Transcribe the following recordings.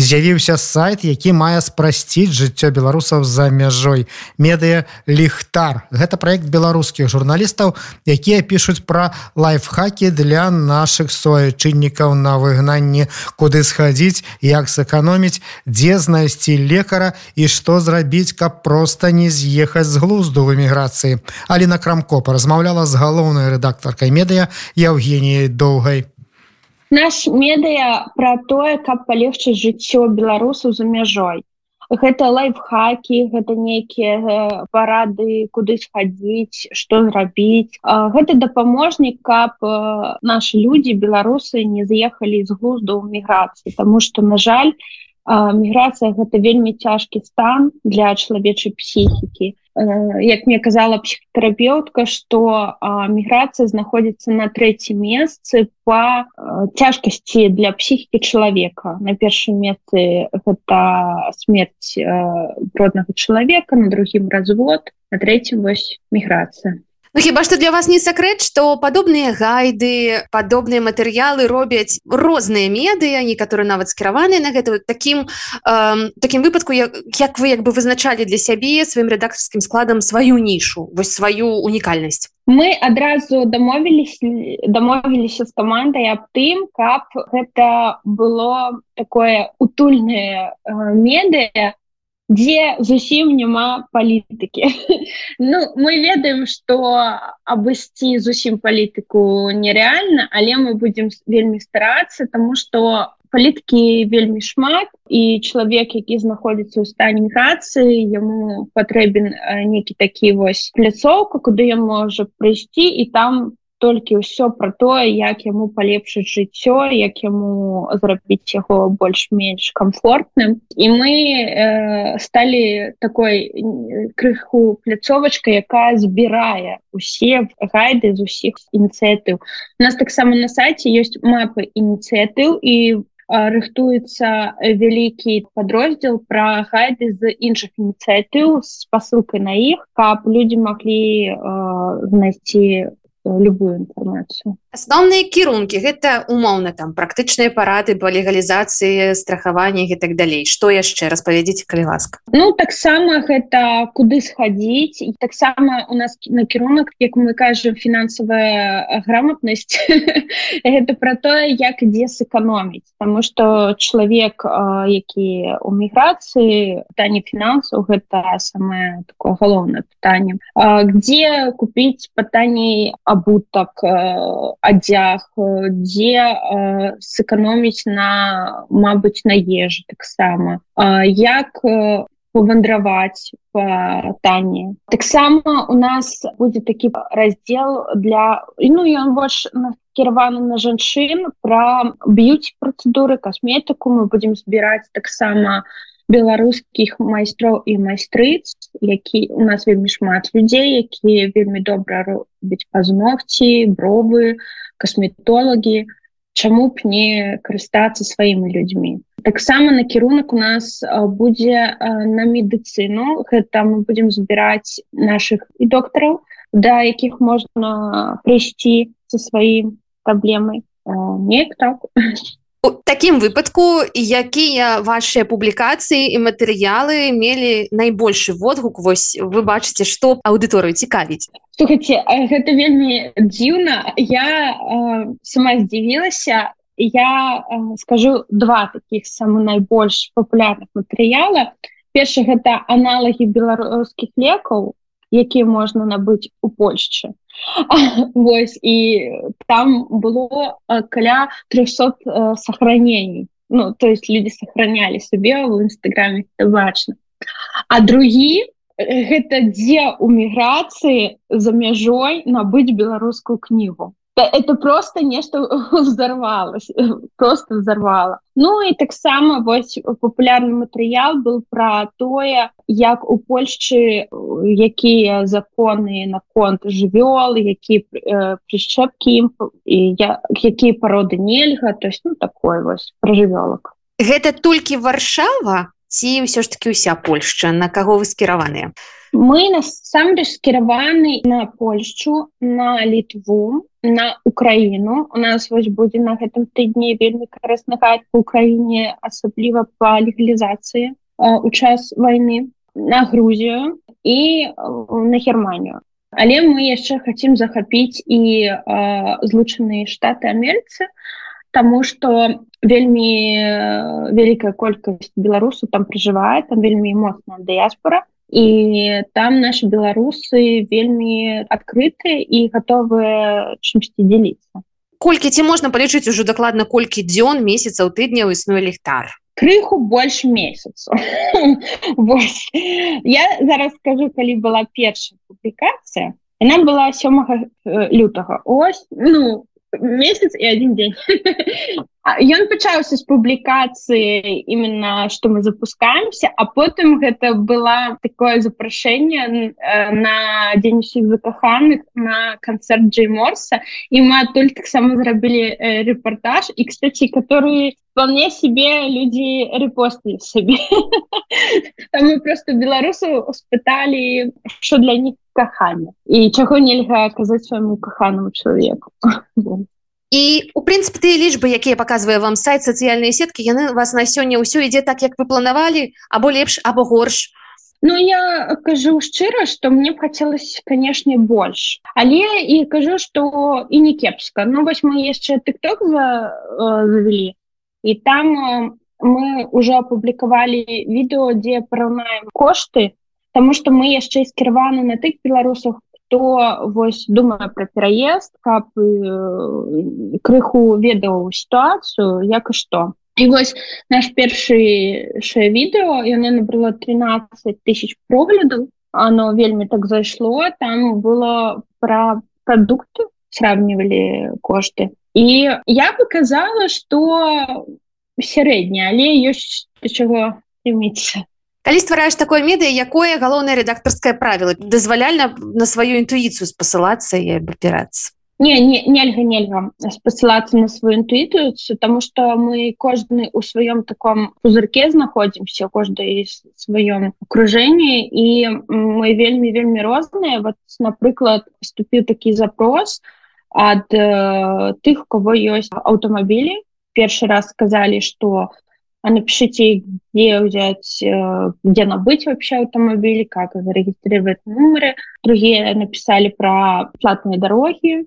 З'явіўся сайт які мае спрасціць жыццё беларусаў за мяжой. Медыа ліхтар гэта проект беларускіх журналістаў якія пішуць пра лайфхакі для наших суайчыннікаў на выгнанні. Куды схадзіць як сэканоміць дзе знайсці лекара і што зрабіць каб просто не з'ехаць з глузду в эміграцыі. Аліна крамкопа размаўляла з галоўнай рэдактаркай медыа Евгеніяй доўгай наш медыя пра тое каб палегчыць жыццё беларусаў за мяжой. Гэта лайфхакі гэта нейкія э, парады куды схадзіць што зрабіць. Гэта дапаможнік каб э, нашы людзі беларусы не з'ехалі з глузду ў міграцыі Таму што на жаль міграцыя гэта вельмі цяжкі стан для чалавечай псіхікі як мне казала псіхотерапеўтка что міграцыя знаходзіцца на трэцім месцы по цяжкасці для псіхікі чалавека на першым месцы гэта смерць роднага чалавека на другім развод на трэцім вось міграцыя Ну, хіба што для вас не сакрэт што падобныя гайды падобныя матэрыялы робяць розныя медыа некаторы нават скіраваныя на гэта такім э, такім выпадку як, як вы як бы вызначалі для сябе сваім рэдактарскім складам сваю нішу вось сваю унікальнасць мы адразу дамовіліся дамовіліся з камандай аб тым каб гэта было такое утульнае э, медыа дзе зусім няма палітыкі Ну мы ведаем что абысці зусім палітыку нереальна але мы будем вельмі старацца тому что палітыкі вельмі шмат і чалавек які знаходзіцца ў стане міграцыі яму патрэбен нейкі такі вось пляцоўка куды я можа прыйсці і там толькі ўсё про тое як яму палепшыць жыццё як яму зрабіць яго больш-менш комфортным і мы э, сталі такой крыху пляцовачка якая збірае усе гайды з усіх ініцыятыў. Нас таксама на сайце ёсць мапы ініцыятыў і рыхтуецца вялікі падроздзел пра гайды з іншых ініцыятыў з пасылкай на іх каб людзі маглі э, знайсці любую інфармацыю асноўныя кірункі гэта умоўна там практычныя парады по легалізацыі страхавання і так далей што яшчэ распавядзіце калі ласка Ну таксама гэта куды схадзіць і таксама у нас накірунак як мы кажам фінансавая грамотнасць это про тое як ідзе сэканоміць Таму что чалавек які у міграцыі пытанне фінансаў гэта самое такое галоўнае пытанне где купіць пытанней об абутак адзяг дзе сэканоміць на Мабыць на ежы таксама як вандраваць по тані таксама у нас будзе такі раздзел для ну ён больш кіраваны на жанчын про б'юць працэдуры касметыку мы будемм збіраць таксама на беларускіх майстроў і майстрыц які у нас вельмі шмат людзей якія вельмі добра робяць пазногці бровы касметолагі. Чаму б не карыстацца сваімі людзьмі? Таксама накірунак у нас будзе на медыцыну. Гэта мы будемм збіраць наших і доктараў да якіх можна прыйсці со сваім праблемай. Неяк так у такім выпадку якія вашыя публікацыі і матэрыялы мелі найбольшы водгук вось вы бачыце што аўдыторыю цікавіць слухайте гэта вельмі дзіўна. Я э, сама здзівілася я э, скажу два таких самых найбольш папулярных матэрыяла. Першы гэта аналагі беларускіх лекаў якія можна набыць у Польшчы Вось і там было каля 300 э, сохранений. Ну то есть люди сохраняли себе в нстаграме бачно а другі гэта дзе у міграцыі за мяжой набыць беларускую кнігу это просто нешта взорвалось просто взорвала Ну і таксама вось популярны матэрыял был про тое як у Польшчы якія законы наконт жывёл які э, прышчэпкі і я якія пароды нельга то есть ну такой вось про жывёлак гэта толькі варшава ці ўсё ж таки уся Польшча на каго вы скіраваныя мы насамрэч скіраваны на Польшчу на літву на Украіну у нас вось будзе на гэтым тыдні вельмі карысны гайд по Украіне асабліва па легалізацыі у час войны на Грузію і на Германію але мы яшчэ хотим захапіць і злучаныя штаты Амерыцы тому что вельмі вялікая колькасць беларусу там проживае там вельмі моцная дыяспора і там наши беларусы вельмі адкрытыя і готовы чымсьці дзеліцца колькі ці можна палічыць ужо дакладна колькі дзён месяцаў тыдняў існуе ліхтар? Крыху больш месяцу я зараз скажу калі была першая публікацыя яна была сёмага лютага. Ось ну месяц і один день. Ён пачаўся з публікацыі именно что мы запускаемся а потым гэта была такое запрашэнне на дзень усіх закаханых на канцэрт джей морса. І мы адтуль таксама зрабілі рэпортаж і кстати которые вполне себе люди репостили себе. Там просто беларусу спыталі что для них кахання і чаго нельга казаць свайму каханаму чалавеку і у прынцыпе тыя лічбы якія паказвае вам сайт сацыяльныя сеткі яны вас на сёння ўсё ідзе так як вы планавалі або лепш або горш. Ну я кажу шчыра что мне б хацелось канешне больш але і кажу что і не кепска. Ну вось мы яшчэ тыкток за, э, завялі і там э, мы уже апублікавалі відэо дзе параўнаем кошты Таму что мы яшчэ скіраваны на тых беларусах хто вось думае про пераезд каб э, крыху ведаў сітуацыю як і што і вось наш першыше відэо яно набрало 13 тысяч проглядаў оно вельмі так зайшло там было про продукты сравнивалі кошты і я показала что сярэдняя але ёсць до чаго имеется калі ствараеш такое медыа якое галоўнае рэдактарскае правіла? Дазваляльна на сваю інтуіцыю спасылацца і абапірацца? Не не нельга нельга спасылацца на сваю інтуітыцыю тому что мы кожны у сваём таком пузырке знаходзімся кожды сваём окружэнні і мы вельмі вельмі розныя. Вот напрыклад поступіў такі запрос ад э, тых у кого ёсць аўтамабілі. Першы раз сказалі что а напишите, где взять, э, где набыть вообще автомобиль, как зарегистрировать номеры. Другие написали про платные дороги.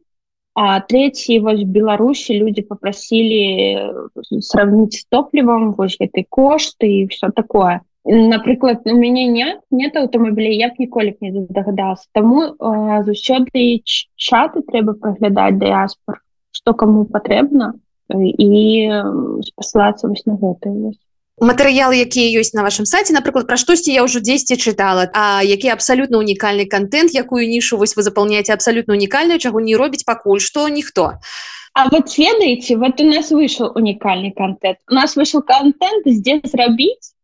А третьи, вот в Беларуси люди попросили э, сравнить с топливом, вот этой кошты и все такое. Напрыклад, у мяне нет нет аўтамабілей я б ніколі не дагадался таму э, заўсёды чаты трэба праглядаць дыяспор что кому патрэбна і спасылацца вось на гэта матэрыялы якія ёсць на вашем сайце напрыклад пра штосьці я ўжо дзесьці чытала А які абсалютна унікальны контент якую нішу вось вы запаўняеце абсалютна унікальную чаго не робіць пакуль што ніхто. А вот ведаеце вот у нас выйшаў унікальны контент. У нас выйшаў контент дзе зрабіць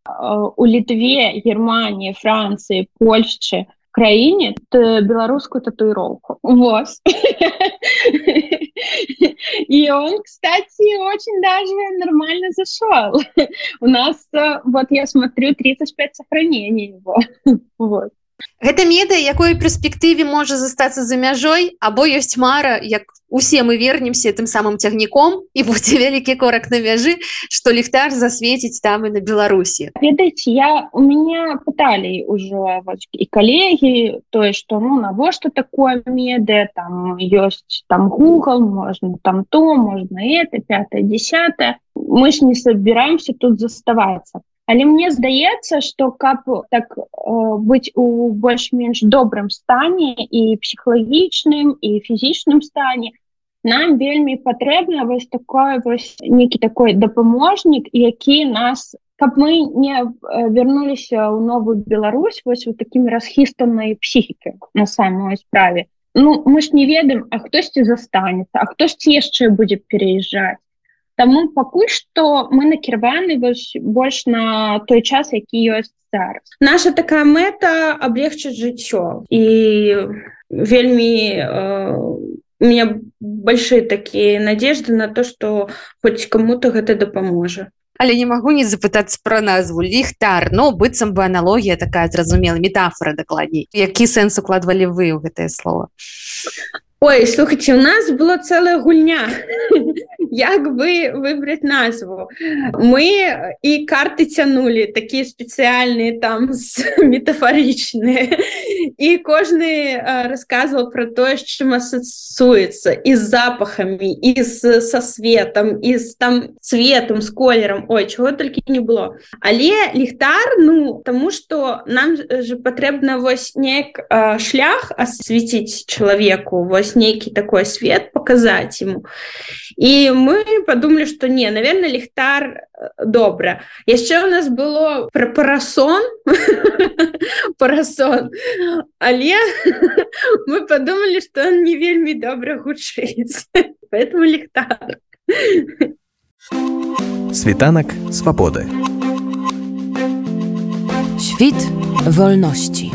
у літве германии францыі польшчы краіне беларускую татуіроўку вот и он кстати очень даже нормально зашел у нас вот я смотрю 35 сохранений его. Вот Гэта меда якой перспектыве можа застацца за мяжой або ёсць мара як усе мы вернемся тым самым цягніком і будзе вялікі корак на мяжы что ліхтар засвеціць там і на беларусі. Ведаеце я у меня пыталі ўжо і калегі тое что ну навошта такое меды там ёсць там google можна там то можна это 5 10 мы ж не собираемся тут заставацца Але мне здаецца что каб так э, быць у больш-менш добрым стане і псіхалагічным і фізічным стане нам вельмі патрэбна вось такое вось некі такой дапаможнік які нас каб мы не э, вярнуліся ў новую Беларусь вось вот такими расхістанай псіхікі на самой справе. Ну мы ж не ведаем а хтосьці застанецца а хтосьці яшчэ будзе переязджаць Таму пакуль што мы накіраваны больш на той час, які ёсць зараз. Наша такая мэта аблегчыць жыццё і вельмі э, мне большие такія надежды на то, што хоць кому-то гэта дапаможа. але не магу не запытацца пра назву. Ліхтар. Но ну, быццам бы аналогія такая зразумела метафора дакладней. Які сэнс укладвалі вы ў гэтае слово Ой слухайте у нас была целая гульня як бы выбрать назву? Мы і карты цянули такія спецыяльныя там метафорічныя і кожны рассказывал про тое з чым асацыюецца і з запахами і з со светом і з там цветом з колерам Ой чего толькі не было але ліхтар ну тому что нам же патрэбна вось неяк шлях асвеціць чалавеку вось нейкі такой свет показать ему і мы мы подумали что не наверное ліхтар э, добра. Яшчэ у нас было про парасон. Парасон. Але мы подумали что он не вельмі добра гучыць поэтому ліхтар світанак свабоды. Świt wolności.